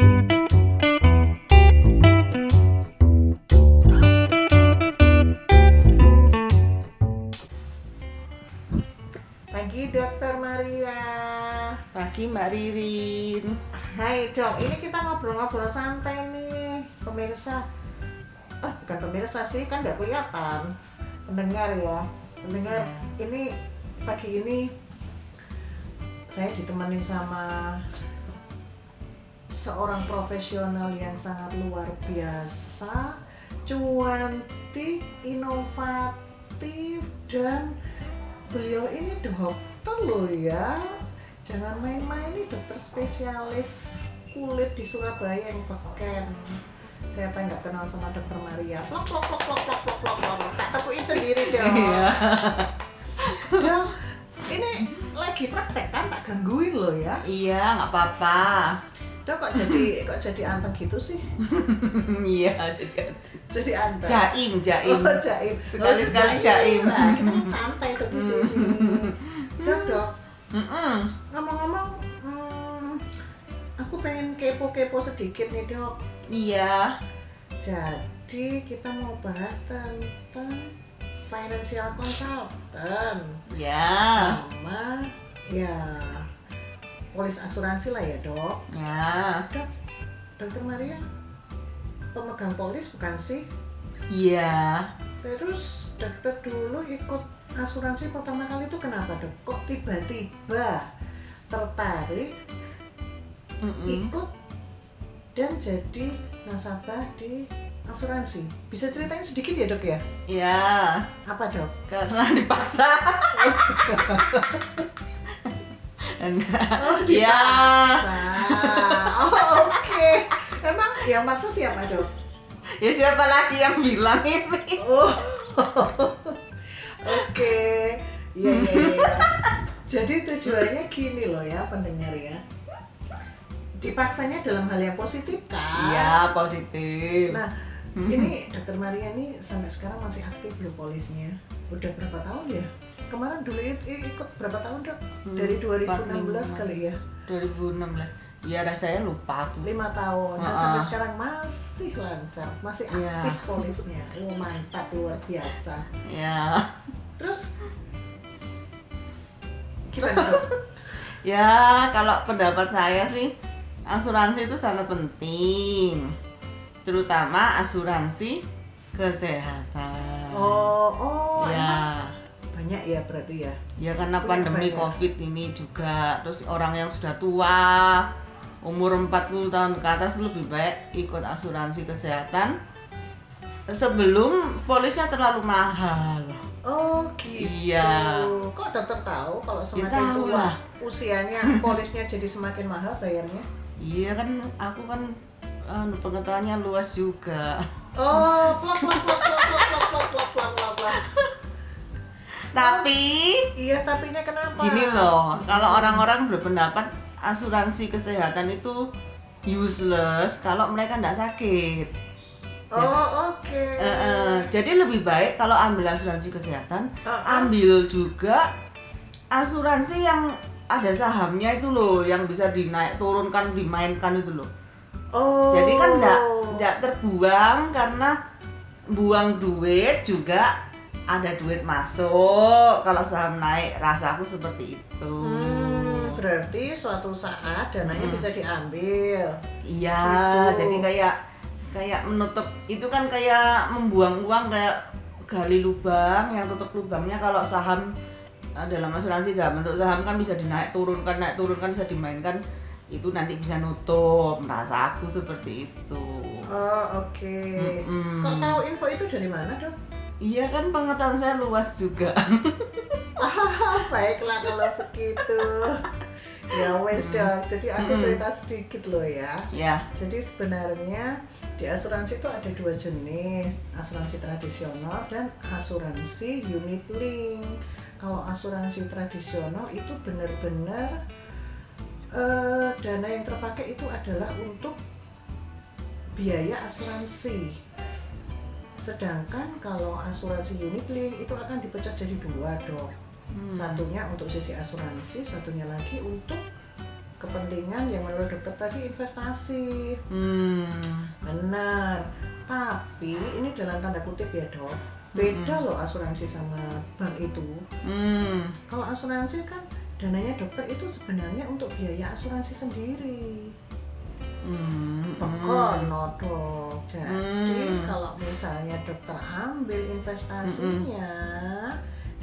Pagi Dokter Maria. Pagi Mbak Ririn. Hai dok, ini kita ngobrol-ngobrol santai nih pemirsa. Ah bukan pemirsa sih, kan nggak kelihatan. Pendengar ya, pendengar. Ini pagi ini saya ditemani sama seorang profesional yang sangat luar biasa, cuantik, inovatif, dan beliau ini dokter loh ya. Jangan main-main ini dokter spesialis kulit di Surabaya yang beken. saya apa nggak kenal sama dokter Maria? Plok, plok, plok, plok, plok, plok, plok. Tak tepuin sendiri dong. Iya. Dong, ini lagi praktek kan tak gangguin loh ya. Iya, nggak apa-apa dong kok jadi kok jadi anteng gitu sih Iya, jadi jadi anteng jaim, jaim. Oh, jaim. Sekali-sekali Oh, jaim. Nah, kita kan santai tuh di sini. Dok, dok, ngomong-ngomong, hmm, aku pengen kepo-kepo sedikit nih dok. Iya. Jadi kita mau bahas tentang financial consultant Ya. sama ya polis asuransi lah ya dok. Ya. Dok, dokter Maria pemegang polis bukan sih? Iya. Terus dokter dulu ikut asuransi pertama kali itu kenapa dok? Kok tiba-tiba tertarik Mm-mm. ikut dan jadi nasabah di asuransi? Bisa ceritain sedikit ya dok ya? Ya, Apa dok? karena dipaksa. Oh Ya. dipaksa. Oh oke. Emang yang maksa siapa dok? Ya siapa lagi yang bilang ini? Oh. Oke. Iya iya iya. Jadi tujuannya gini loh ya pendengar ya. Dipaksanya dalam hal yang positif kan? Iya, positif. Nah, ini Dokter Maria ini sampai sekarang masih aktif loh polisnya. Udah berapa tahun ya? Kemarin dulu ikut berapa tahun dok? Hmm, Dari 2016 45. kali ya? 2016. Ya, rasanya lupa aku. lima tahun dan Ah. sampai sekarang masih lancar, masih Iya. aktif polisnya. Oh mantap luar biasa. Ya. Terus gimana dok? Ya, kalau pendapat saya sih asuransi itu sangat penting. Terutama asuransi kesehatan. Oh oh ya. banyak ya berarti ya. Ya karena Punya pandemi banyak. Covid ini juga terus orang yang sudah tua umur 40 tahun ke atas lebih baik ikut asuransi kesehatan sebelum polisnya terlalu mahal. Oh gitu. Iya. Kok dokter tahu kalau Ya, semakin tahu tua usianya polisnya jadi semakin mahal bayarnya? Iya kan aku kan anu, pengetahuannya luas juga. Oh, plak plak plak plak plak plak plak plak plak plak plak. Tapi Iya, tapinya kenapa? gini loh, kalau orang-orang berpendapat asuransi kesehatan itu useless kalau mereka tidak sakit. Oh, oke. Eh, eh, jadi lebih baik kalau ambil asuransi kesehatan, Eh, eh. ambil juga asuransi yang ada sahamnya itu loh, yang bisa dinaik turunkan, dimainkan itu loh. Oh. Jadi kan enggak enggak terbuang karena buang duit juga ada duit masuk. Kalau saham naik, rasaku seperti itu. Hmm, berarti suatu saat dananya Hmm. bisa diambil. Iya, Gitu. jadi kayak kayak menutup itu kan kayak membuang uang kayak gali lubang yang tutup lubangnya kalau saham eh, dalam asuransi dalam bentuk saham kan bisa dinaik turunkan naik turunkan bisa dimainkan itu nanti bisa nutup merasa aku seperti itu Oh, oke. Mm-mm. Kok tahu info itu dari mana, Dok? iya kan pengetahuan saya luas juga Ah, baiklah kalau begitu. Ya wes, Dok. Jadi aku Mm-mm. cerita sedikit loh ya. ya Jadi sebenarnya di asuransi itu ada dua jenis, asuransi tradisional dan asuransi unit link. Kalau asuransi tradisional itu benar-benar eh, dana yang terpakai itu adalah untuk biaya asuransi. Sedangkan kalau asuransi unit link itu akan dipecah jadi dua dok. Hmm. Satunya untuk sisi asuransi, satunya lagi untuk kepentingan yang menurut dokter tadi investasi Hmm. benar tapi ini dalam tanda kutip ya dok beda loh asuransi sama bank itu Hmm. kalau asuransi kan dananya dokter itu sebenarnya untuk biaya asuransi sendiri Hmm. Bekono dok jadi Hmm. kalau misalnya dokter ambil investasinya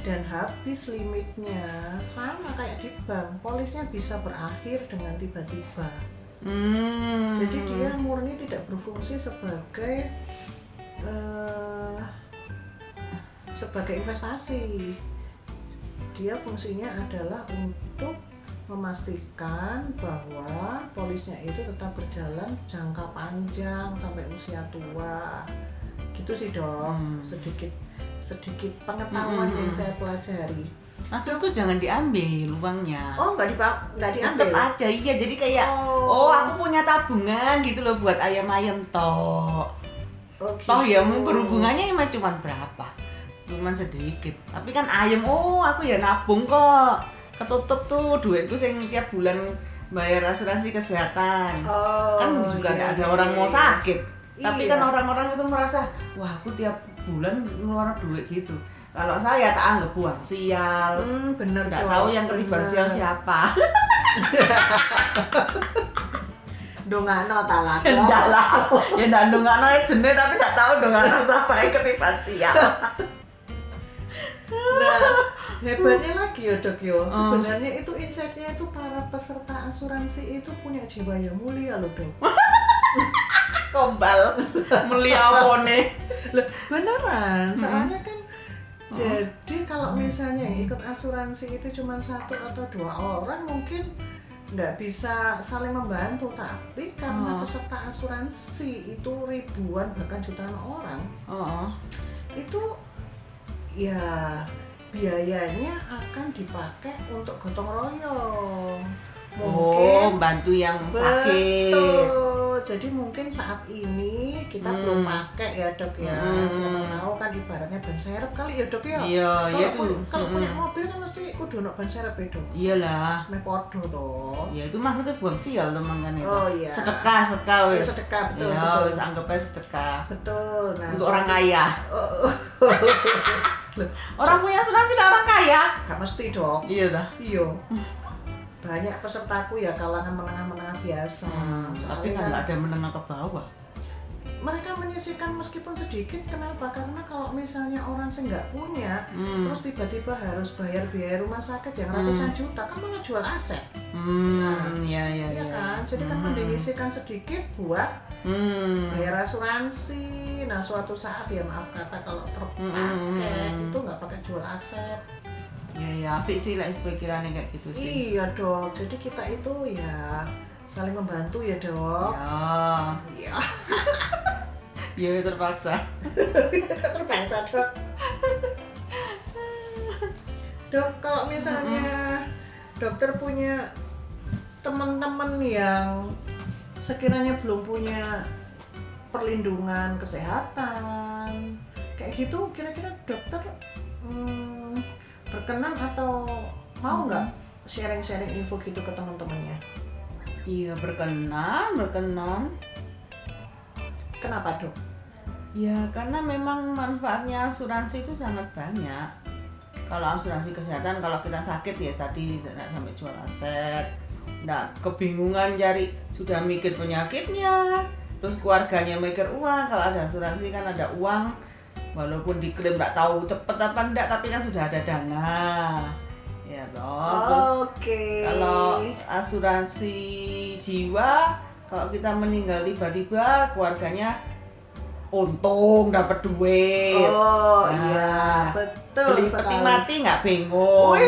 dan habis limitnya sama kayak di bank polisnya bisa berakhir dengan tiba-tiba Hmm. jadi dia murni tidak berfungsi sebagai eh, sebagai investasi dia fungsinya adalah untuk memastikan bahwa polisnya itu tetap berjalan jangka panjang sampai usia tua gitu sih dok Hmm. sedikit sedikit pengetahuan Hmm. yang saya pelajari Maksudku jangan diambil uangnya. oh nggak dipa- nggak diambil Tetep aja iya jadi kayak Oh. oh aku punya tabungan gitu loh buat ayam-ayam toh. Oh, Toh ya gitu. mau berhubungannya emang cuman berapa? Cuman sedikit. Tapi kan ayam oh aku ya nabung kok. Ketutup tuh duitku sing tiap bulan bayar asuransi kesehatan. oh, kan juga iya, nggak ada iya, orang iya, mau iya. sakit. Tapi Iya. kan orang-orang itu merasa, wah aku tiap bulan ngeluarin duit gitu. Kalau saya tak anggap buang sial. Hmm, bener Nggak tahu yang terlibat sial siapa. Dongano talak. Enggak lah. Ya ndak ndongakno ae jenenge tapi ndak tahu ndongakno siapa yang ketiban sial. Nah, hebatnya lagi ya dok yo. Oh. Sebenarnya itu insightnya itu para peserta asuransi itu punya jiwa yang mulia loh dok. Kombal. Mulia wone. Beneran. Soalnya kan Oh. jadi kalau misalnya yang ikut asuransi itu cuma satu atau dua orang mungkin nggak bisa saling membantu tapi karena Oh. peserta asuransi itu ribuan bahkan jutaan orang Oh. itu ya biayanya akan dipakai untuk gotong royong Oh, mungkin bantu yang sakit. betul jadi mungkin saat ini kita Hmm. belum pakai ya dok ya Hmm. siapa tahu kan ibaratnya ban serep kali ya dok ya Iya, kalau, iya tuh. kalau Mm-mm. punya mobil kan mesti kudu ono ban serep ya dok Iyalah. meh podo toh Ya itu maksudnya buang sial teman kan itu. Oh, iya. Sedekah, sedekah Ya, wis. sedekah, betul, Ya, betul. wis anggapnya sedekah. betul nah Untuk orang kaya. Orang punya asuransi lah orang kaya. gak mesti dok Iya dah. iya banyak pesertaku ya kalangan menengah-menengah biasa Hmm, tapi kan nggak ada yang menengah ke bawah. Mereka menyisihkan meskipun sedikit kenapa? Karena kalau misalnya orang sih nggak punya Hmm. terus tiba-tiba harus bayar biaya rumah sakit yang ratusan juta kan malah jual aset. Hmm, ya ya ya ya. kan? Jadi kan mending nyisihkan sedikit buat Hmm. bayar asuransi. Nah suatu saat ya maaf kata kalau terpakai Hmm. itu nggak pakai jual aset. Ya ya, apik sih lah pikirannya kayak gitu sih. iya dok jadi kita itu ya saling membantu ya dok Ya, iya ya terpaksa. terbiasa dok dok kalau misalnya dokter punya teman-teman yang sekiranya belum punya perlindungan kesehatan kayak gitu kira-kira dokter hmm, berkenan atau mau nggak sharing-sharing info gitu ke teman-temannya Iya berkenan, berkenan. Kenapa dok Ya karena memang manfaatnya asuransi itu sangat banyak. Kalau asuransi kesehatan kalau kita sakit ya tadi sampai jual aset, nggak kebingungan cari sudah mikir penyakitnya, terus keluarganya mikir uang. Kalau ada asuransi kan ada uang, walaupun diklaim nggak tahu cepet apa enggak, tapi kan sudah ada dana. Ya toh. Terus oke kalau asuransi jiwa, kalau kita meninggal tiba-tiba, keluarganya untung dapat duit. oh Nah, iya betul Beli sekali. peti mati nggak bingung.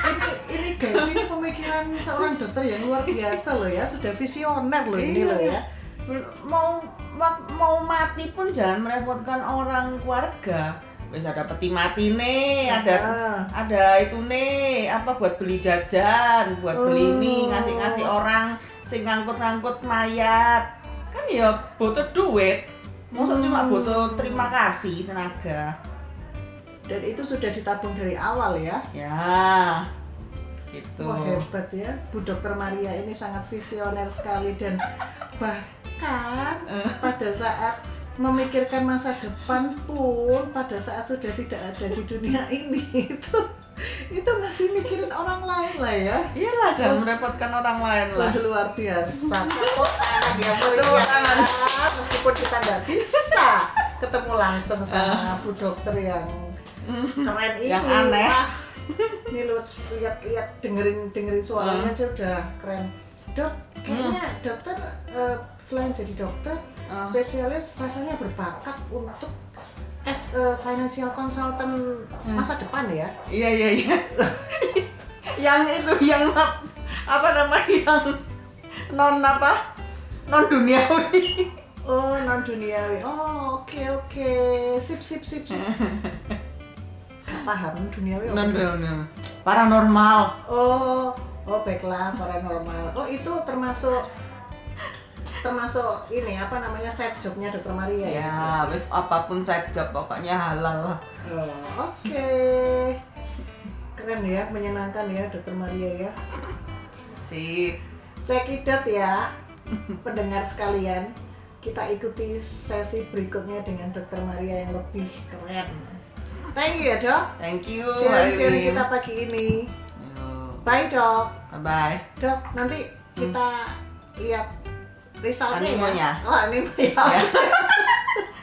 Ini ini guys ini pemikiran seorang dokter yang luar biasa loh ya sudah visioner loh ini Iya. loh ya Mau wak- mau mati pun jangan merepotkan orang keluarga. Wis ada peti mati nih, ada Ah. ada itu nih apa buat beli jajan, buat beli ini Oh. ngasih-ngasih orang sing ngangkut-ngangkut mayat. Kan ya butuh duit. Masa cuma Hmm. butuh terima kasih tenaga. dan itu sudah ditabung dari awal ya Ya. gitu Wah hebat ya, Bu Dokter Maria ini sangat visioner sekali dan bahkan pada saat memikirkan masa depan pun pada saat sudah tidak ada di dunia ini itu itu masih mikirin orang lain lah ya. iyalah jangan merepotkan orang lain lah luar biasa. Tangan ya ya. tangan. Meskipun kita nggak bisa ketemu langsung sama Bu Dokter yang keren ini. Yang aneh. Ini lu lihat-lihat dengerin dengerin suaranya aja udah keren. Dok, kayaknya dokter eh, selain jadi dokter, Ah. spesialis rasanya berbakat untuk as a financial consultant masa depan ya. iya iya iya yang itu yang ap- apa namanya yang non apa non duniawi Oh, non duniawi. Oh, oke oke. Sip sip sip sip. Gak paham duniawi non duniawi paranormal Oh, oh baiklah paranormal. Oh, itu termasuk termasuk ini apa namanya set jobnya Dokter Maria ya? ya wis apa pun side job pokoknya halal lah Oh, oke. Keren ya, menyenangkan ya Dokter Maria ya. sip Cekidot ya, pendengar sekalian. Kita ikuti sesi berikutnya dengan Dokter Maria yang lebih keren. Thank you ya dok. thank you Sharing-sharing kita pagi ini. Yo, Bye dok. bye bye Dok, nanti kita lihat resultnya Animonya. ya. Oh, animo ya.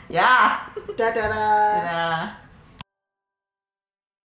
ya Dadah. dadah